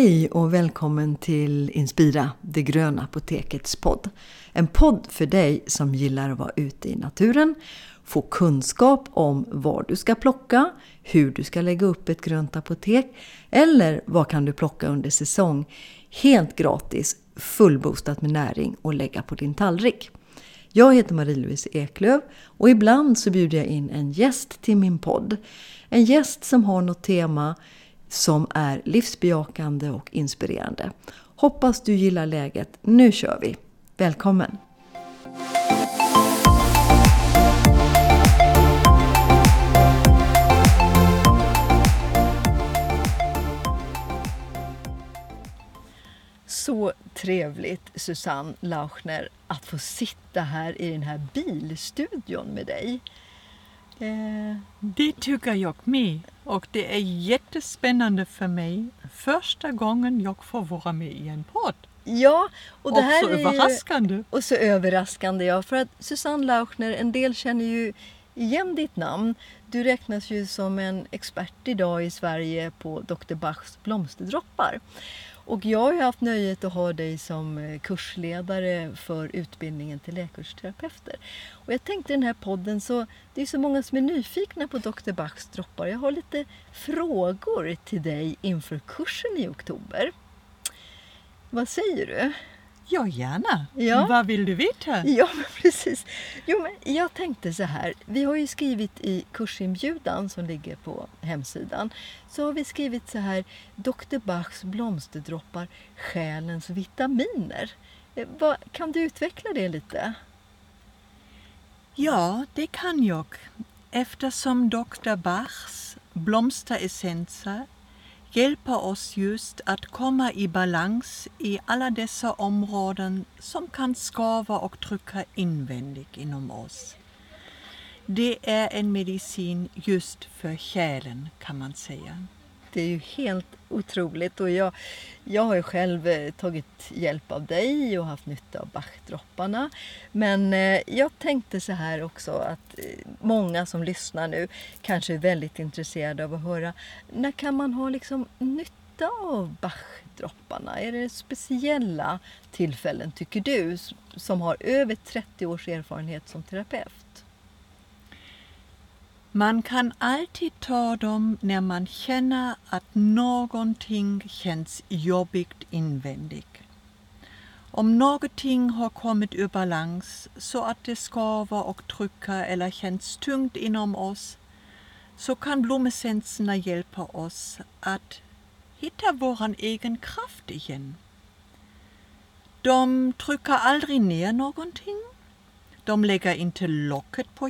Hej och välkommen till Inspira, det gröna apotekets podd. En podd för dig som gillar att vara ute i naturen, få kunskap om var du ska plocka, hur du ska lägga upp ett grönt apotek eller vad kan du plocka under säsong helt gratis, fullboostat med näring och lägga på din tallrik. Jag heter Marie-Louise Eklöf och ibland så bjuder jag in en gäst till min podd. En gäst som har något tema som är livsbejakande och inspirerande. Hoppas du gillar läget. Nu kör vi! Välkommen! Så trevligt Susanne Lauchner att få sitta här i den här bilstudion med dig. Eh... Det tycker jag med. Och det är jättespännande för mig. Första gången jag får vara med i en podd. Ja, och det här och så är överraskande. Ju, och så överraskande, ja. För att Susanne Lauchner, en del känner ju igen ditt namn. Du räknas ju som en expert idag i Sverige på Dr. Bachs blomsterdroppar. Och jag har ju haft nöjet att ha dig som eh, kursledare för utbildningen till läkarterapeuter. Och jag tänkte i den här podden så det är så många som är nyfikna på Dr. Bachs droppar. Jag har lite frågor till dig inför kursen i oktober. Vad säger du? Ja, gärna. Ja. Vad vill du veta? Ja, precis. Jo, men jag tänkte så här. Vi har ju skrivit i kursinbjudan som ligger på hemsidan. Så har vi skrivit så här. Dr. Bachs blomsterdroppar, själens vitaminer. Eh, kan du utveckla det lite? Ja, det kan jag. Eftersom Dr. Bachs blomsteressenser hjälper oss just att komma i balans i alla dessa områden som kan skava och trycka invändigt inom oss. Det är en medicin just för själen kan man säga. Det är ju helt otroligt och jag, jag har ju själv eh, tagit hjälp av dig och haft nytta av Bachdropparna. Men eh, jag tänkte så här också att eh, många som lyssnar nu kanske är väldigt intresserade av att höra när kan man ha liksom nytta av Bachdropparna? Är det speciella tillfällen tycker du som har över 30 års erfarenhet som terapeut? Man kan alltid ta dem när man känner att någonting känns jobbigt invändigt. Om någonting har kommit ur balans så att det skaver och trycker eller känns tungt inom oss så kan blomessenserna hjälpa oss att hitta vår egen kraft igen. De trycker aldrig ner någonting. De lägger inte locket på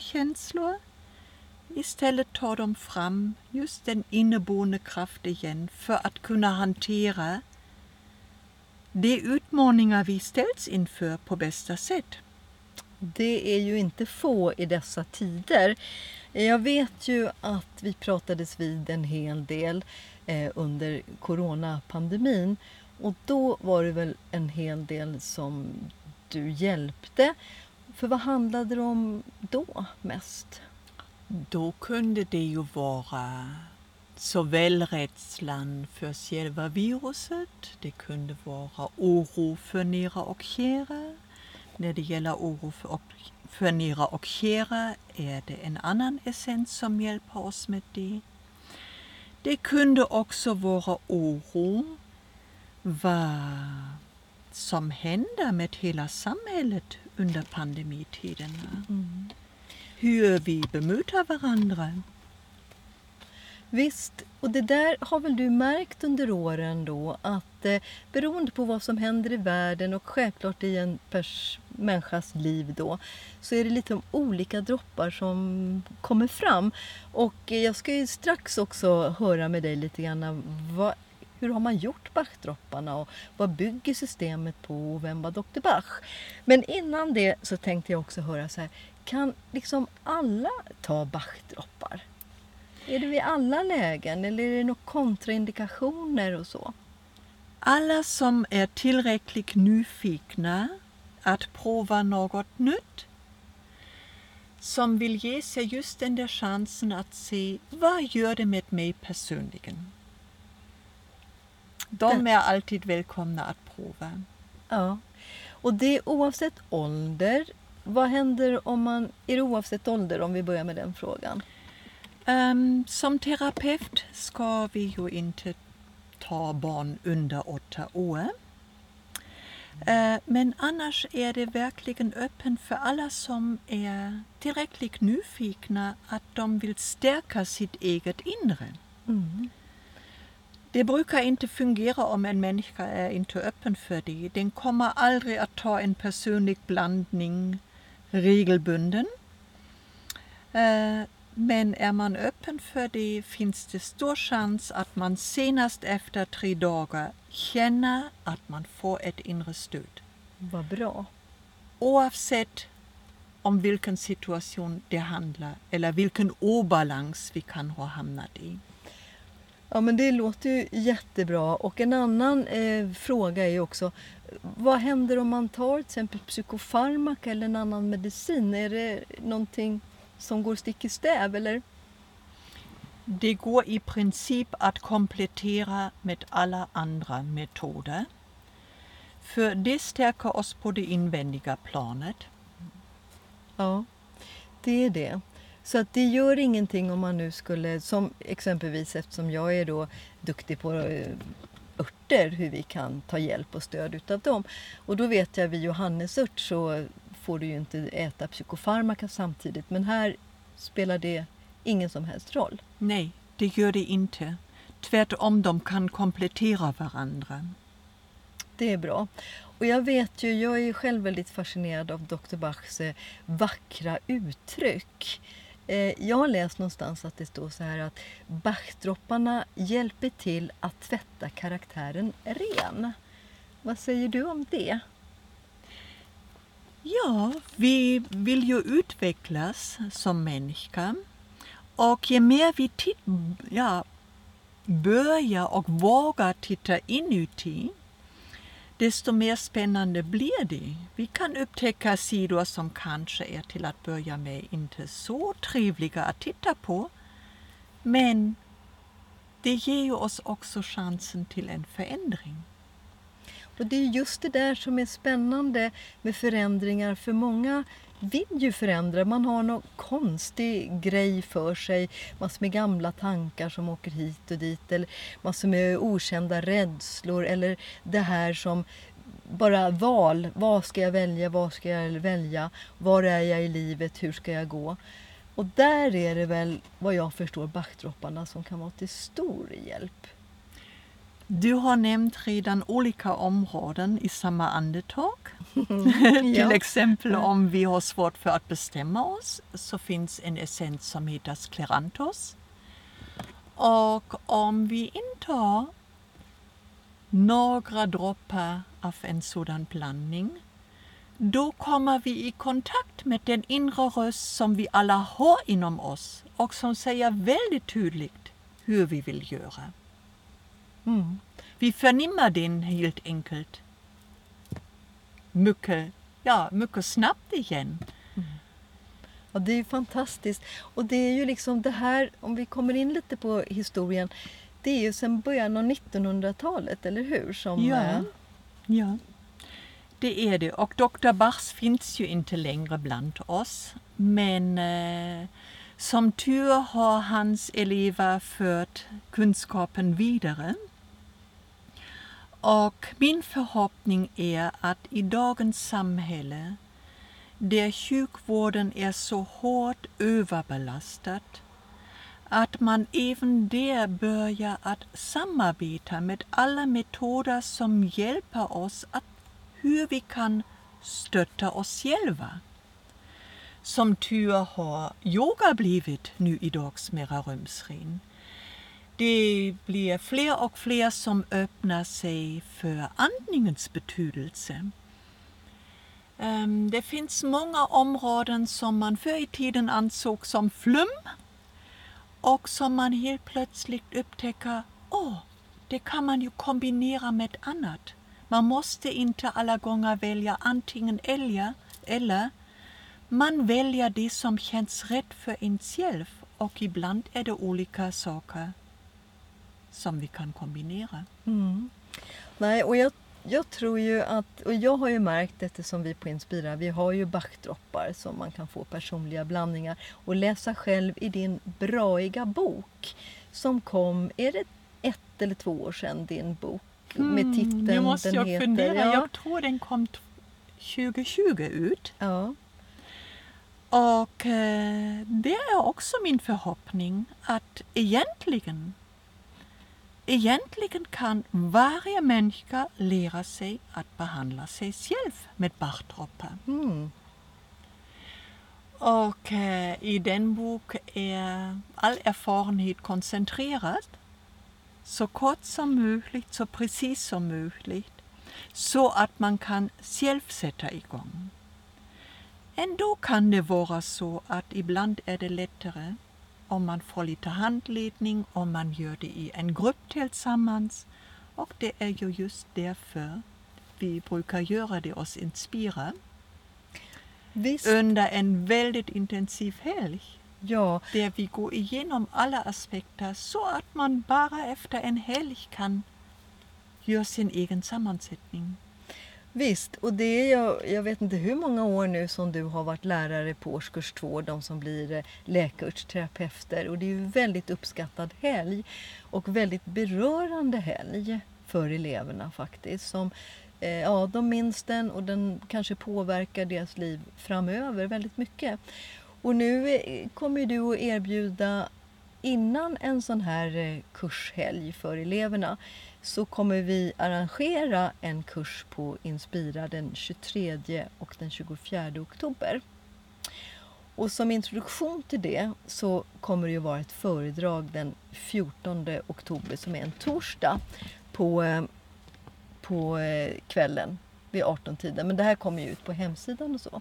Istället tar de fram just den inneboende kraft igen för att kunna hantera de utmaningar vi ställs inför på bästa sätt. Det är ju inte få i dessa tider. Jag vet ju att vi pratades vid en hel del eh, under coronapandemin och då var det väl en hel del som du hjälpte. För vad handlade det om då mest? Då kunde det ju vara såväl rädslan för själva viruset, det kunde vara oro för nära och kära. När det gäller oro för, för nära och kära är det en annan essens som hjälper oss med det. Det kunde också vara oro vad som händer med hela samhället under pandemitiderna. Mm hur vi bemöter varandra. Visst, och det där har väl du märkt under åren då att eh, beroende på vad som händer i världen och självklart i en pers människas liv då så är det lite olika droppar som kommer fram. Och eh, jag ska ju strax också höra med dig lite grann vad, hur har man gjort Bachdropparna och vad bygger systemet på och vem var Dr. Bach? Men innan det så tänkte jag också höra så här, kan liksom alla ta Bachdroppar? Är det vid alla lägen eller är det några kontraindikationer och så? Alla som är tillräckligt nyfikna att prova något nytt som vill ge sig just den där chansen att se vad gör det med mig personligen? De är alltid välkomna att prova. Ja. Och det är oavsett ålder. Vad händer om man... Är det oavsett ålder om vi börjar med den frågan? Um, som terapeut ska vi ju inte ta barn under åtta år. Uh, men annars är det verkligen öppen för alla som är tillräckligt nyfikna att de vill stärka sitt eget inre. Mm. Det brukar inte fungera om en människa är inte öppen för det. Den kommer aldrig att ta en personlig blandning regelbunden. Uh, men är man öppen för det finns det stor chans att man senast efter tre dagar känner att man får ett inre stöd. Vad bra. Oavsett om vilken situation det handlar eller vilken obalans vi kan ha hamnat i. Ja men det låter ju jättebra och en annan eh, fråga är ju också vad händer om man tar till exempel psykofarmaka eller en annan medicin? Är det någonting som går stick i stäv eller? Det går i princip att komplettera med alla andra metoder. För det stärker oss på det invändiga planet. Ja, det är det. Så att det gör ingenting om man nu skulle, som exempelvis eftersom jag är då duktig på eh, örter, hur vi kan ta hjälp och stöd utav dem. Och då vet jag vid Johannesört så får du ju inte äta psykofarmaka samtidigt. Men här spelar det ingen som helst roll. Nej, det gör det inte. Tvärtom, de kan komplettera varandra. Det är bra. Och jag vet ju, jag är ju själv väldigt fascinerad av Dr. Bachs eh, vackra uttryck. Eh, jag har läst någonstans att det står så här att Bachdropparna hjälper till att tvätta karaktären ren. Vad säger du om det? Ja, vi vill ju utvecklas som människa. Och ju mer vi ja, börjar och vågar titta inuti, desto mer spännande blir det. Vi kan upptäcka sidor som kanske är till att börja med inte så trevliga att titta på. Men det ger oss också chansen till en förändring. Och det är just det där som är spännande med förändringar. För många vill ju förändra. Man har någon konstig grej för sig. Massor med gamla tankar som åker hit och dit. Eller massor med okända rädslor. Eller det här som bara val. Vad ska jag välja? Vad ska jag välja? Var är jag i livet? Hur ska jag gå? Och där är det väl, vad jag förstår, backdropparna som kan vara till stor hjälp. Du har nämnt redan olika områden i samma andetag. Till exempel om vi har svårt för att bestämma oss så finns en essens som heter sklerantos. Och om vi intar några droppar av en sådan blandning då kommer vi i kontakt med den inre röst som vi alla har inom oss och som säger väldigt tydligt hur vi vill göra. Mm. Vi förnimmar den helt enkelt mycket, ja, mycket snabbt igen. Mm. Ja, det är fantastiskt. Och det är ju liksom det här, om vi kommer in lite på historien, det är ju sedan början av 1900-talet, eller hur? Som, ja. Äh... ja, det är det. Och Dr. Bachs finns ju inte längre bland oss. Men eh, som tur har hans elever fört kunskapen vidare. Och min förhoppning är att i dagens samhälle, där sjukvården är så hårt överbelastad, att man även där börjar att samarbeta med alla metoder som hjälper oss att hur vi kan stötta oss själva. Som tur har yoga blivit nu i dags mera rumsren. Det blir fler och fler som öppnar sig för andningens betydelse. Det finns många områden som man förr i tiden ansåg som flum och som man helt plötsligt upptäcker, åh, oh, det kan man ju kombinera med annat. Man måste inte alla gånger välja antingen eller, eller man väljer det som känns rätt för en själv och ibland är det olika saker som vi kan kombinera. Mm. Nej, och jag, jag tror ju att, och jag har ju märkt eftersom vi på Inspira, vi har ju backdroppar som man kan få personliga blandningar och läsa själv i din braiga bok som kom, är det ett eller två år sedan din bok med titeln Nu måste jag heter? fundera. Ja, Jag tror den kom t- 2020 ut. ja. Och eh, det är också min förhoppning att egentligen, egentligen kan varje människa lära sig att behandla sig själv med Bachdroppar. Mm. Och eh, i den bok är all erfarenhet koncentrerad så kort som möjligt, så precis som möjligt så att man kan själv sätta igång. Ändå kan det vara så att ibland är det lättare om man får lite handledning, om man gör det i en grupp tillsammans. Och det är ju just därför vi brukar göra det oss Inspira. Visst, under en väldigt intensiv helg ja. där vi går igenom alla aspekter så att man bara efter en helg kan göra sin egen sammansättning. Visst, och det är jag, jag vet inte hur många år nu som du har varit lärare på årskurs två, de som blir eh, läkarterapeuter. Och det är ju väldigt uppskattad helg och väldigt berörande helg för eleverna faktiskt. Som, eh, ja, de minns den och den kanske påverkar deras liv framöver väldigt mycket. Och nu eh, kommer du att erbjuda innan en sån här eh, kurshelg för eleverna så kommer vi arrangera en kurs på Inspira den 23 och den 24 oktober. Och som introduktion till det så kommer det ju vara ett föredrag den 14 oktober som är en torsdag på, eh, på eh, kvällen vid 18-tiden. Men det här kommer ju ut på hemsidan och så.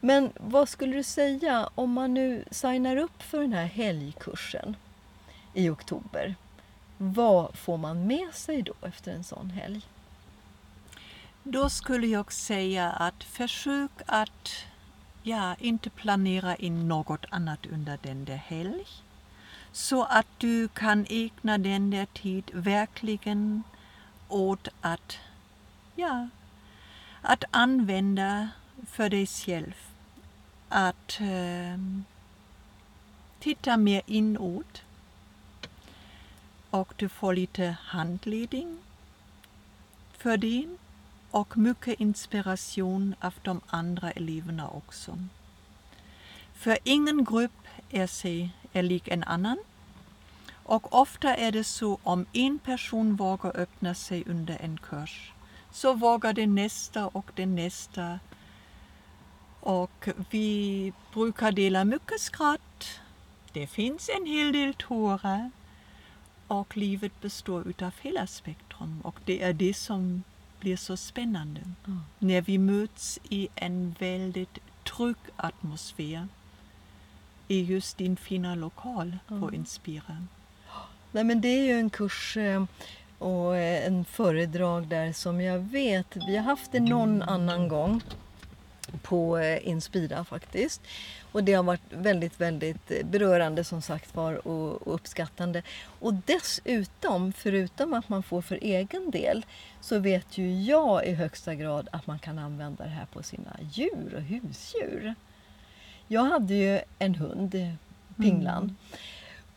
Men vad skulle du säga om man nu signar upp för den här helgkursen i oktober? Vad får man med sig då efter en sån helg? Då skulle jag säga att försök att ja, inte planera in något annat under den där helg. Så att du kan ägna den där tid verkligen åt att, ja, att använda för dig själv. Att äh, titta mer inåt. Och du får lite handledning för det och mycket inspiration av de andra eleverna också. För ingen grupp är sig är lik en annan. Och ofta är det så om en person vågar öppna sig under en kurs så vågar den nästa och den nästa. Och vi brukar dela mycket skratt. Det finns en hel del tårar. Och livet består utav hela spektrum och det är det som blir så spännande. Mm. När vi möts i en väldigt trygg atmosfär i just din fina lokal på Mm. Inspira. Nej, men det är ju en kurs eh, och eh, en föredrag där som jag vet, vi har haft det någon annan gång på eh, Inspira faktiskt. Och det har varit väldigt, väldigt eh, berörande som sagt var och, och uppskattande. Och dessutom, förutom att man får för egen del, så vet ju jag i högsta grad att man kan använda det här på sina djur och husdjur. Jag hade ju en hund, Pinglan,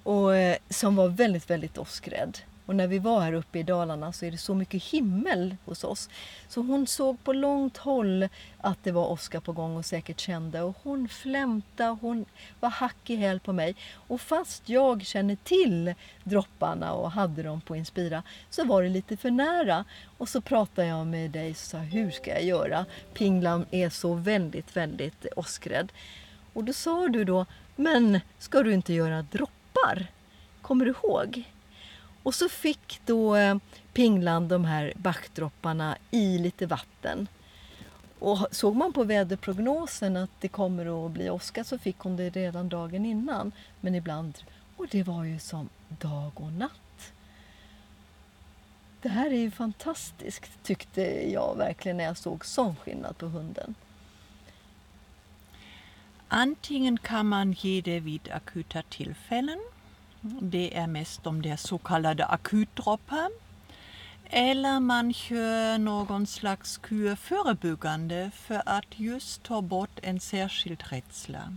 och, eh, som var väldigt, väldigt åskrädd. Och när vi var här uppe i Dalarna så är det så mycket himmel hos oss. Så hon såg på långt håll att det var åska på gång och säkert kände. Och hon flämtade, hon var hack i häl på mig. Och fast jag känner till dropparna och hade dem på Inspira så var det lite för nära. Och så pratade jag med dig och sa, hur ska jag göra? Pinglan är så väldigt, väldigt åskrädd. Och då sa du då, men ska du inte göra droppar? Kommer du ihåg? Och så fick då eh, Pingland Pinglan de här backdropparna i lite vatten. Och såg man på väderprognosen att det kommer att bli åska så fick hon det redan dagen innan. Men ibland, och det var ju som dag och natt. Det här är ju fantastiskt tyckte jag verkligen när jag såg sån skillnad på hunden. Antingen kan man ge det vid akuta tillfällen. Det är mest de där så kallade akutdroppar. Eller man kör någon slags kur förebyggande för att just ta bort en särskild rädsla.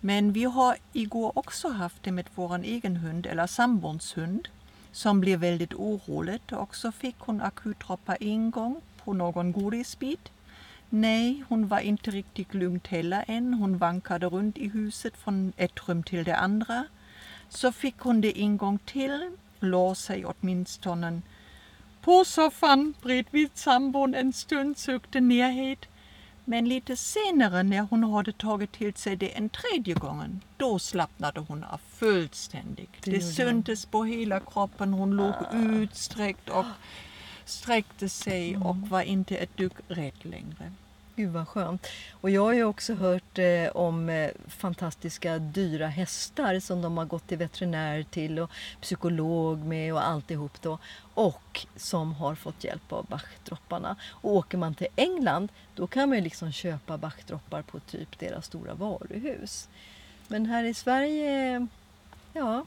Men vi har igår också haft det med vår egen hund, eller sambons hund, som blev väldigt orolig och så fick hon akutdroppar en gång på någon godisbit. Nej, hon var inte riktigt lugn heller än. Hon vankade runt i huset från ett rum till det andra. Så fick hon det en gång till, la sig åtminstone på soffan bredvid sambon en stund, sökte närhet. Men lite senare när hon hade tagit till sig det en tredje gången, då slappnade hon av fullständigt. Det, det syntes på hela kroppen, hon låg utsträckt och sträckte sig och var inte ett dugg rädd längre. Gud vad skönt. Och jag har ju också hört eh, om eh, fantastiska dyra hästar som de har gått till veterinär till och psykolog med och alltihop då. Och som har fått hjälp av Bachdropparna. Och åker man till England då kan man ju liksom köpa Bachdroppar på typ deras stora varuhus. Men här i Sverige, ja,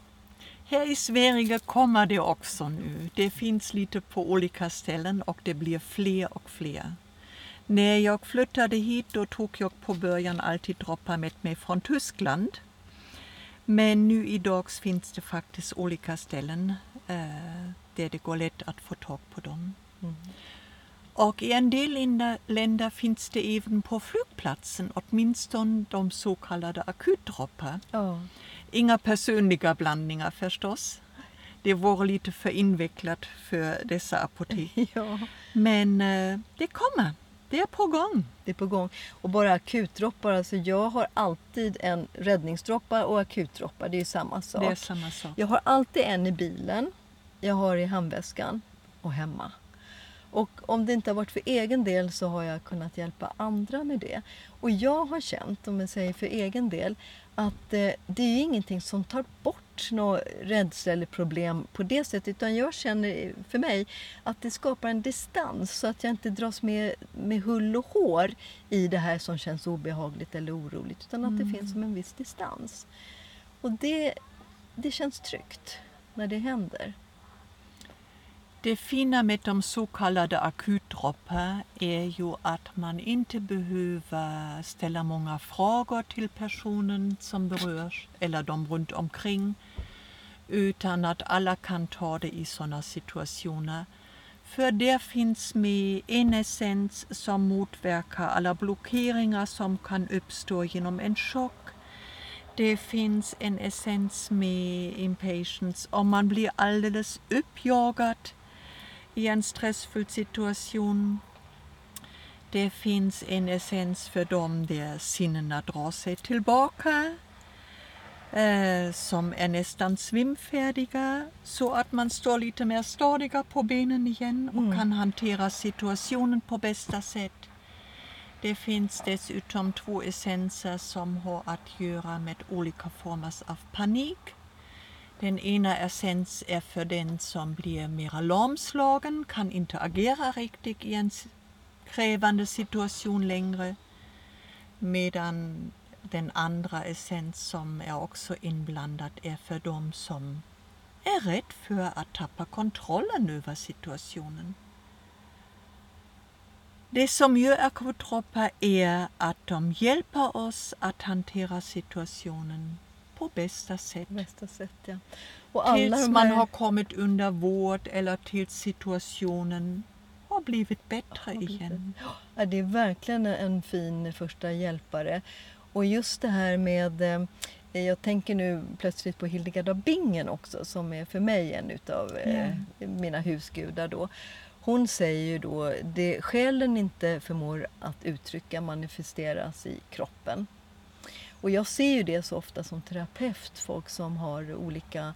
här i Sverige kommer det också nu. Det finns lite på olika ställen och det blir fler och fler. När jag flyttade hit då tog jag på början alltid droppar med mig från Tyskland. Men nu idag finns det faktiskt olika ställen eh, där det går lätt att få tag på dem. Mm. Och i en del länder finns det även på flygplatsen åtminstone de så kallade akutdroppar. Oh. Inga personliga blandningar förstås. Det vore lite för invecklat för dessa apotek. Ja. Men eh, det kommer. Det är på gång. Det är på gång. Och bara akutdroppar, alltså jag har alltid en räddningsdroppa och akutdroppar, det är samma sak. Det är samma sak. Jag har alltid en i bilen, jag har i handväskan och hemma. Och om det inte har varit för egen del så har jag kunnat hjälpa andra med det. Och jag har känt, om jag säger för egen del, att eh, det är ingenting som tar bort någon rädsla eller problem på det sättet. Utan jag känner för mig att det skapar en distans så att jag inte dras med, med hull och hår i det här som känns obehagligt eller oroligt. Utan att mm. det finns som en viss distans. Och det, det känns tryggt när det händer. Det fina med de så kallade akutdroppar är ju att man inte behöver ställa många frågor till personen som berörs eller de runt omkring utan att alla kan ta det i sådana situationer. För där finns med en essens som motverkar alla blockeringar som kan uppstå genom en chock. Det finns en essens med impatience om man blir alldeles uppjagad i en stressfull situation. Det finns en essens för dem där sinnena drar sig tillbaka, eh, som är nästan svimfärdiga, så att man står lite mer stadiga på benen igen och mm. kan hantera situationen på bästa sätt. Det finns dessutom två essenser som har att göra med olika former av panik den ena essens är för den som blir mera lamslagen, kan inte agera riktigt i en krävande situation längre. Medan den andra essens som är också inblandad är för dem som är rädd för att tappa kontrollen över situationen. Det som gör akvotropa är att de hjälper oss att hantera situationen på bästa sätt. Bästa sätt ja. Och alla tills man har kommit under vård eller tills situationen har blivit bättre har igen. Ja, det är verkligen en fin första hjälpare. Och just det här med eh, jag tänker nu plötsligt på Hildegard av Bingen också som är för mig en utav mm. mina husgudar då. Hon säger ju då det själen inte förmår att uttrycka manifesteras i kroppen. Och jag ser ju det så ofta som terapeut, folk som har olika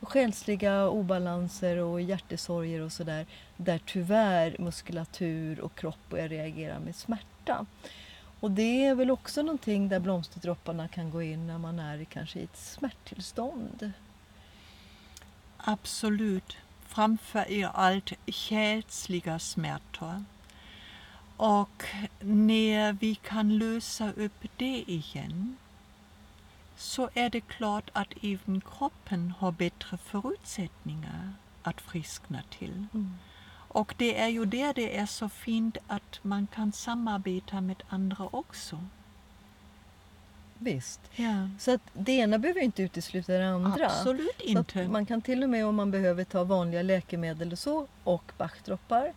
själsliga obalanser och hjärtesorger och sådär, där tyvärr muskulatur och kropp börjar reagera med smärta. Och det är väl också någonting där blomsterdropparna kan gå in när man är kanske i ett smärttillstånd. Absolut. Framför allt själsliga smärtor. Och när vi kan lösa upp det igen så är det klart att även kroppen har bättre förutsättningar att friskna till. Mm. Och det är ju där det är så fint att man kan samarbeta med andra också. Visst. Ja. Så att det ena behöver inte utesluta det andra. Absolut inte. man kan till och med om man behöver ta vanliga läkemedel och så och Bachdroppar.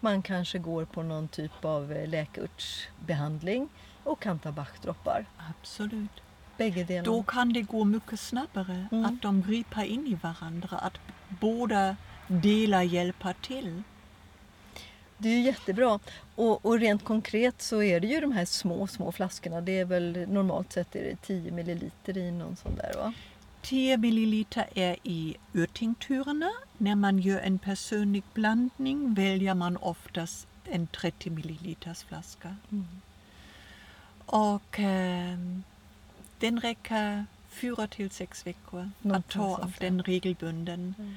Man kanske går på någon typ av eh, läkarbehandling och kan ta Bachdroppar. Absolut. Bägge delarna. Då kan det gå mycket snabbare Mm. att de griper in i varandra, att båda delar hjälper till. Det är ju jättebra. Och, och rent konkret så är det ju de här små, små flaskorna. Det är väl normalt sett är det 10 milliliter i någon sån där va? 10 milliliter är i örtinkturerna. När man gör en personlig blandning väljer man oftast en 30 milliliters flaska. Och ehm, den räcker fyra till sex veckor att Någonting ta sånt av den regelbunden. Mm.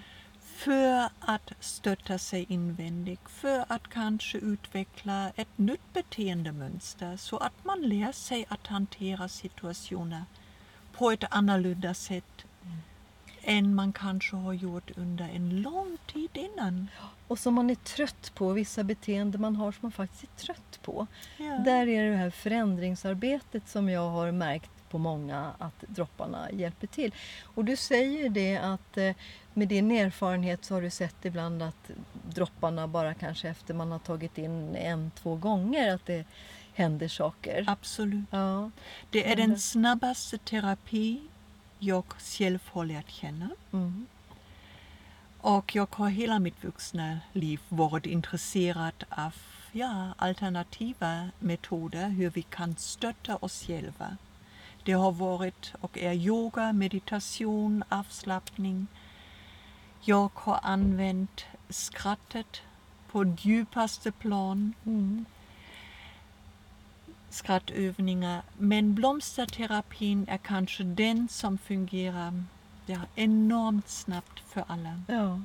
För att stötta sig invändigt, för att kanske utveckla ett nytt beteendemönster så att man lär sig att hantera situationer på ett annorlunda sätt än man kanske har gjort under en lång tid innan. Och som man är trött på, vissa beteenden man har som man faktiskt är trött på. Ja. Där är det här förändringsarbetet som jag har märkt på många att dropparna hjälper till. Och du säger det att eh, med din erfarenhet så har du sett ibland att dropparna bara kanske efter man har tagit in en, två gånger att det händer saker. Absolut. Ja. Det är den snabbaste terapi jag själv har lärt känna. Mm. Och jag har hela mitt vuxna liv varit intresserad av ja, alternativa metoder, hur vi kan stötta oss själva. Det har varit och är yoga, meditation, avslappning. Jag har använt skrattet på djupaste plan, Mm. skrattövningar. Men blomsterterapin är kanske den som fungerar ja, enormt snabbt för alla. Ja.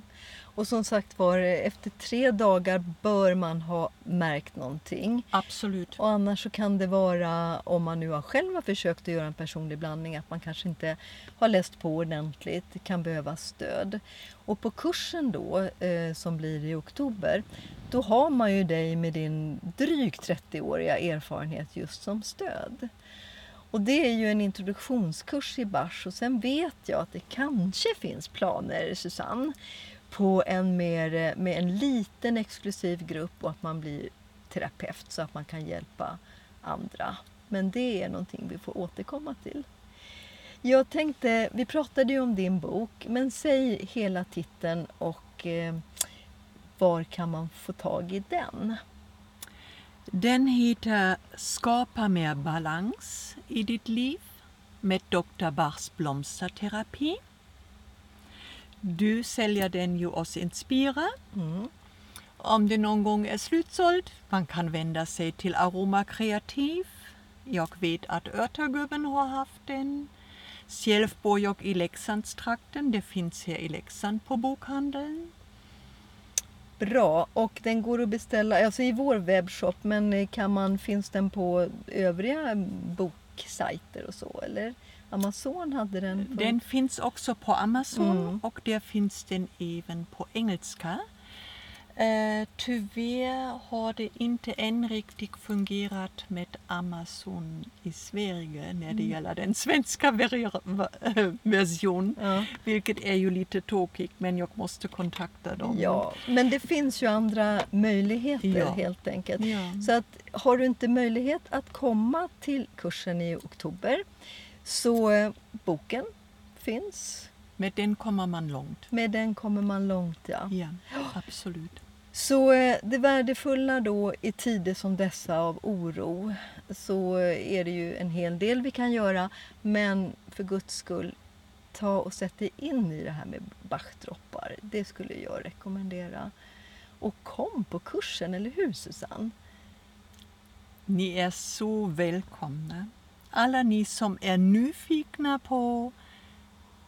Och som sagt var, efter tre dagar bör man ha märkt någonting. Absolut. Och annars så kan det vara, om man nu har själv har försökt att göra en personlig blandning, att man kanske inte har läst på ordentligt, kan behöva stöd. Och på kursen då, eh, som blir i oktober, då har man ju dig med din drygt 30-åriga erfarenhet just som stöd. Och det är ju en introduktionskurs i Bach och sen vet jag att det kanske finns planer, Susanne, på en mer, eh, med en liten exklusiv grupp och att man blir terapeut så att man kan hjälpa andra. Men det är någonting vi får återkomma till. Jag tänkte, vi pratade ju om din bok, men säg hela titeln och eh, var kan man få tag i den? Den heter Skapa mer balans i ditt liv med Dr. Bachs blomsterterapi. Du säljer den ju hos Inspira. Mm. Om det någon gång är slutsåld, man kan vända sig till Aroma Kreativ. Jag vet att Örtagubben har haft den. Själv bor jag i Leksandstrakten, det finns här i Leksand på bokhandeln. Bra, och den går att beställa alltså i vår webbshop, men eh, kan man, finns den på övriga boksajter och så? Eller Amazon hade den? På... Den finns också på Amazon Mm. och där finns den även på engelska. Eh, tyvärr har det inte än riktigt fungerat med Amazon i Sverige när det gäller den svenska ver- versionen. Ja. Vilket är ju lite tokigt men jag måste kontakta dem. ja, men det finns ju andra möjligheter Ja. helt enkelt. Ja. Så att har du inte möjlighet att komma till kursen i oktober så eh, boken finns. Med den kommer man långt. Med den kommer man långt. Ja. Ja, absolut. Så eh, det värdefulla då i tider som dessa av oro så eh, är det ju en hel del vi kan göra men för Guds skull ta och sätt dig in i det här med Bachdroppar. Det skulle jag rekommendera. Och kom på kursen, eller hur Susanne? Ni är så välkomna. Alla ni som är nyfikna på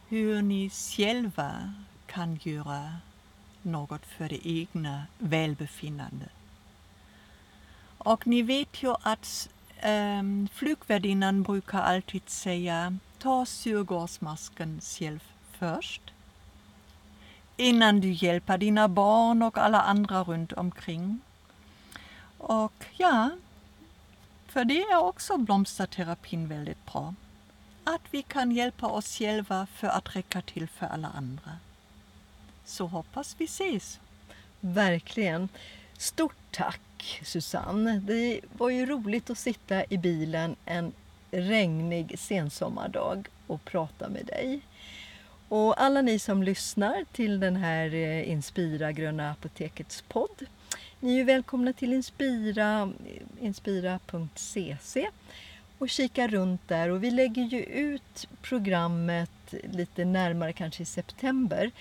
hur ni själva kan göra något för det egna välbefinnande. Och ni vet ju att ähm, flygvärdinnan brukar alltid säga ta syrgasmasken själv först. innan du hjälper dina barn och alla andra runt omkring. Och ja, för det är också blomsterterapin väldigt bra. Att vi kan hjälpa oss själva för att räcka till för alla andra. Så hoppas vi ses. Verkligen. Stort tack Susanne. Det var ju roligt att sitta i bilen en regnig sensommardag och prata med dig. Och alla ni som lyssnar till den här eh, Inspira Gröna Apotekets podd. Ni är välkomna till Inspira, inspira.cc och kika runt där. Och vi lägger ju ut programmet lite närmare, kanske i september.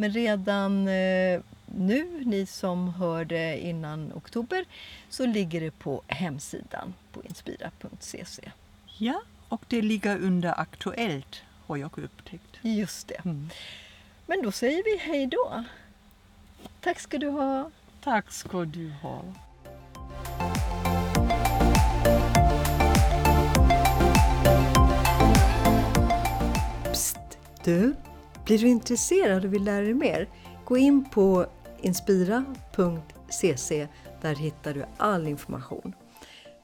Men redan eh, nu, ni som hör det innan oktober, så ligger det på hemsidan på inspira.cc. Ja, och det ligger under Aktuellt har jag upptäckt. Just det. Mm. Men då säger vi hej då. Tack ska du ha. Tack ska du ha. Psst! Du, blir du intresserad och vill lära dig mer? Gå in på inspira.cc. Där hittar du all information.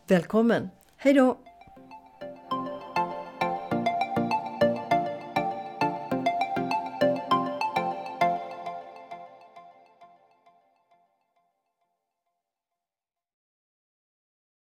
Välkommen! Hej då!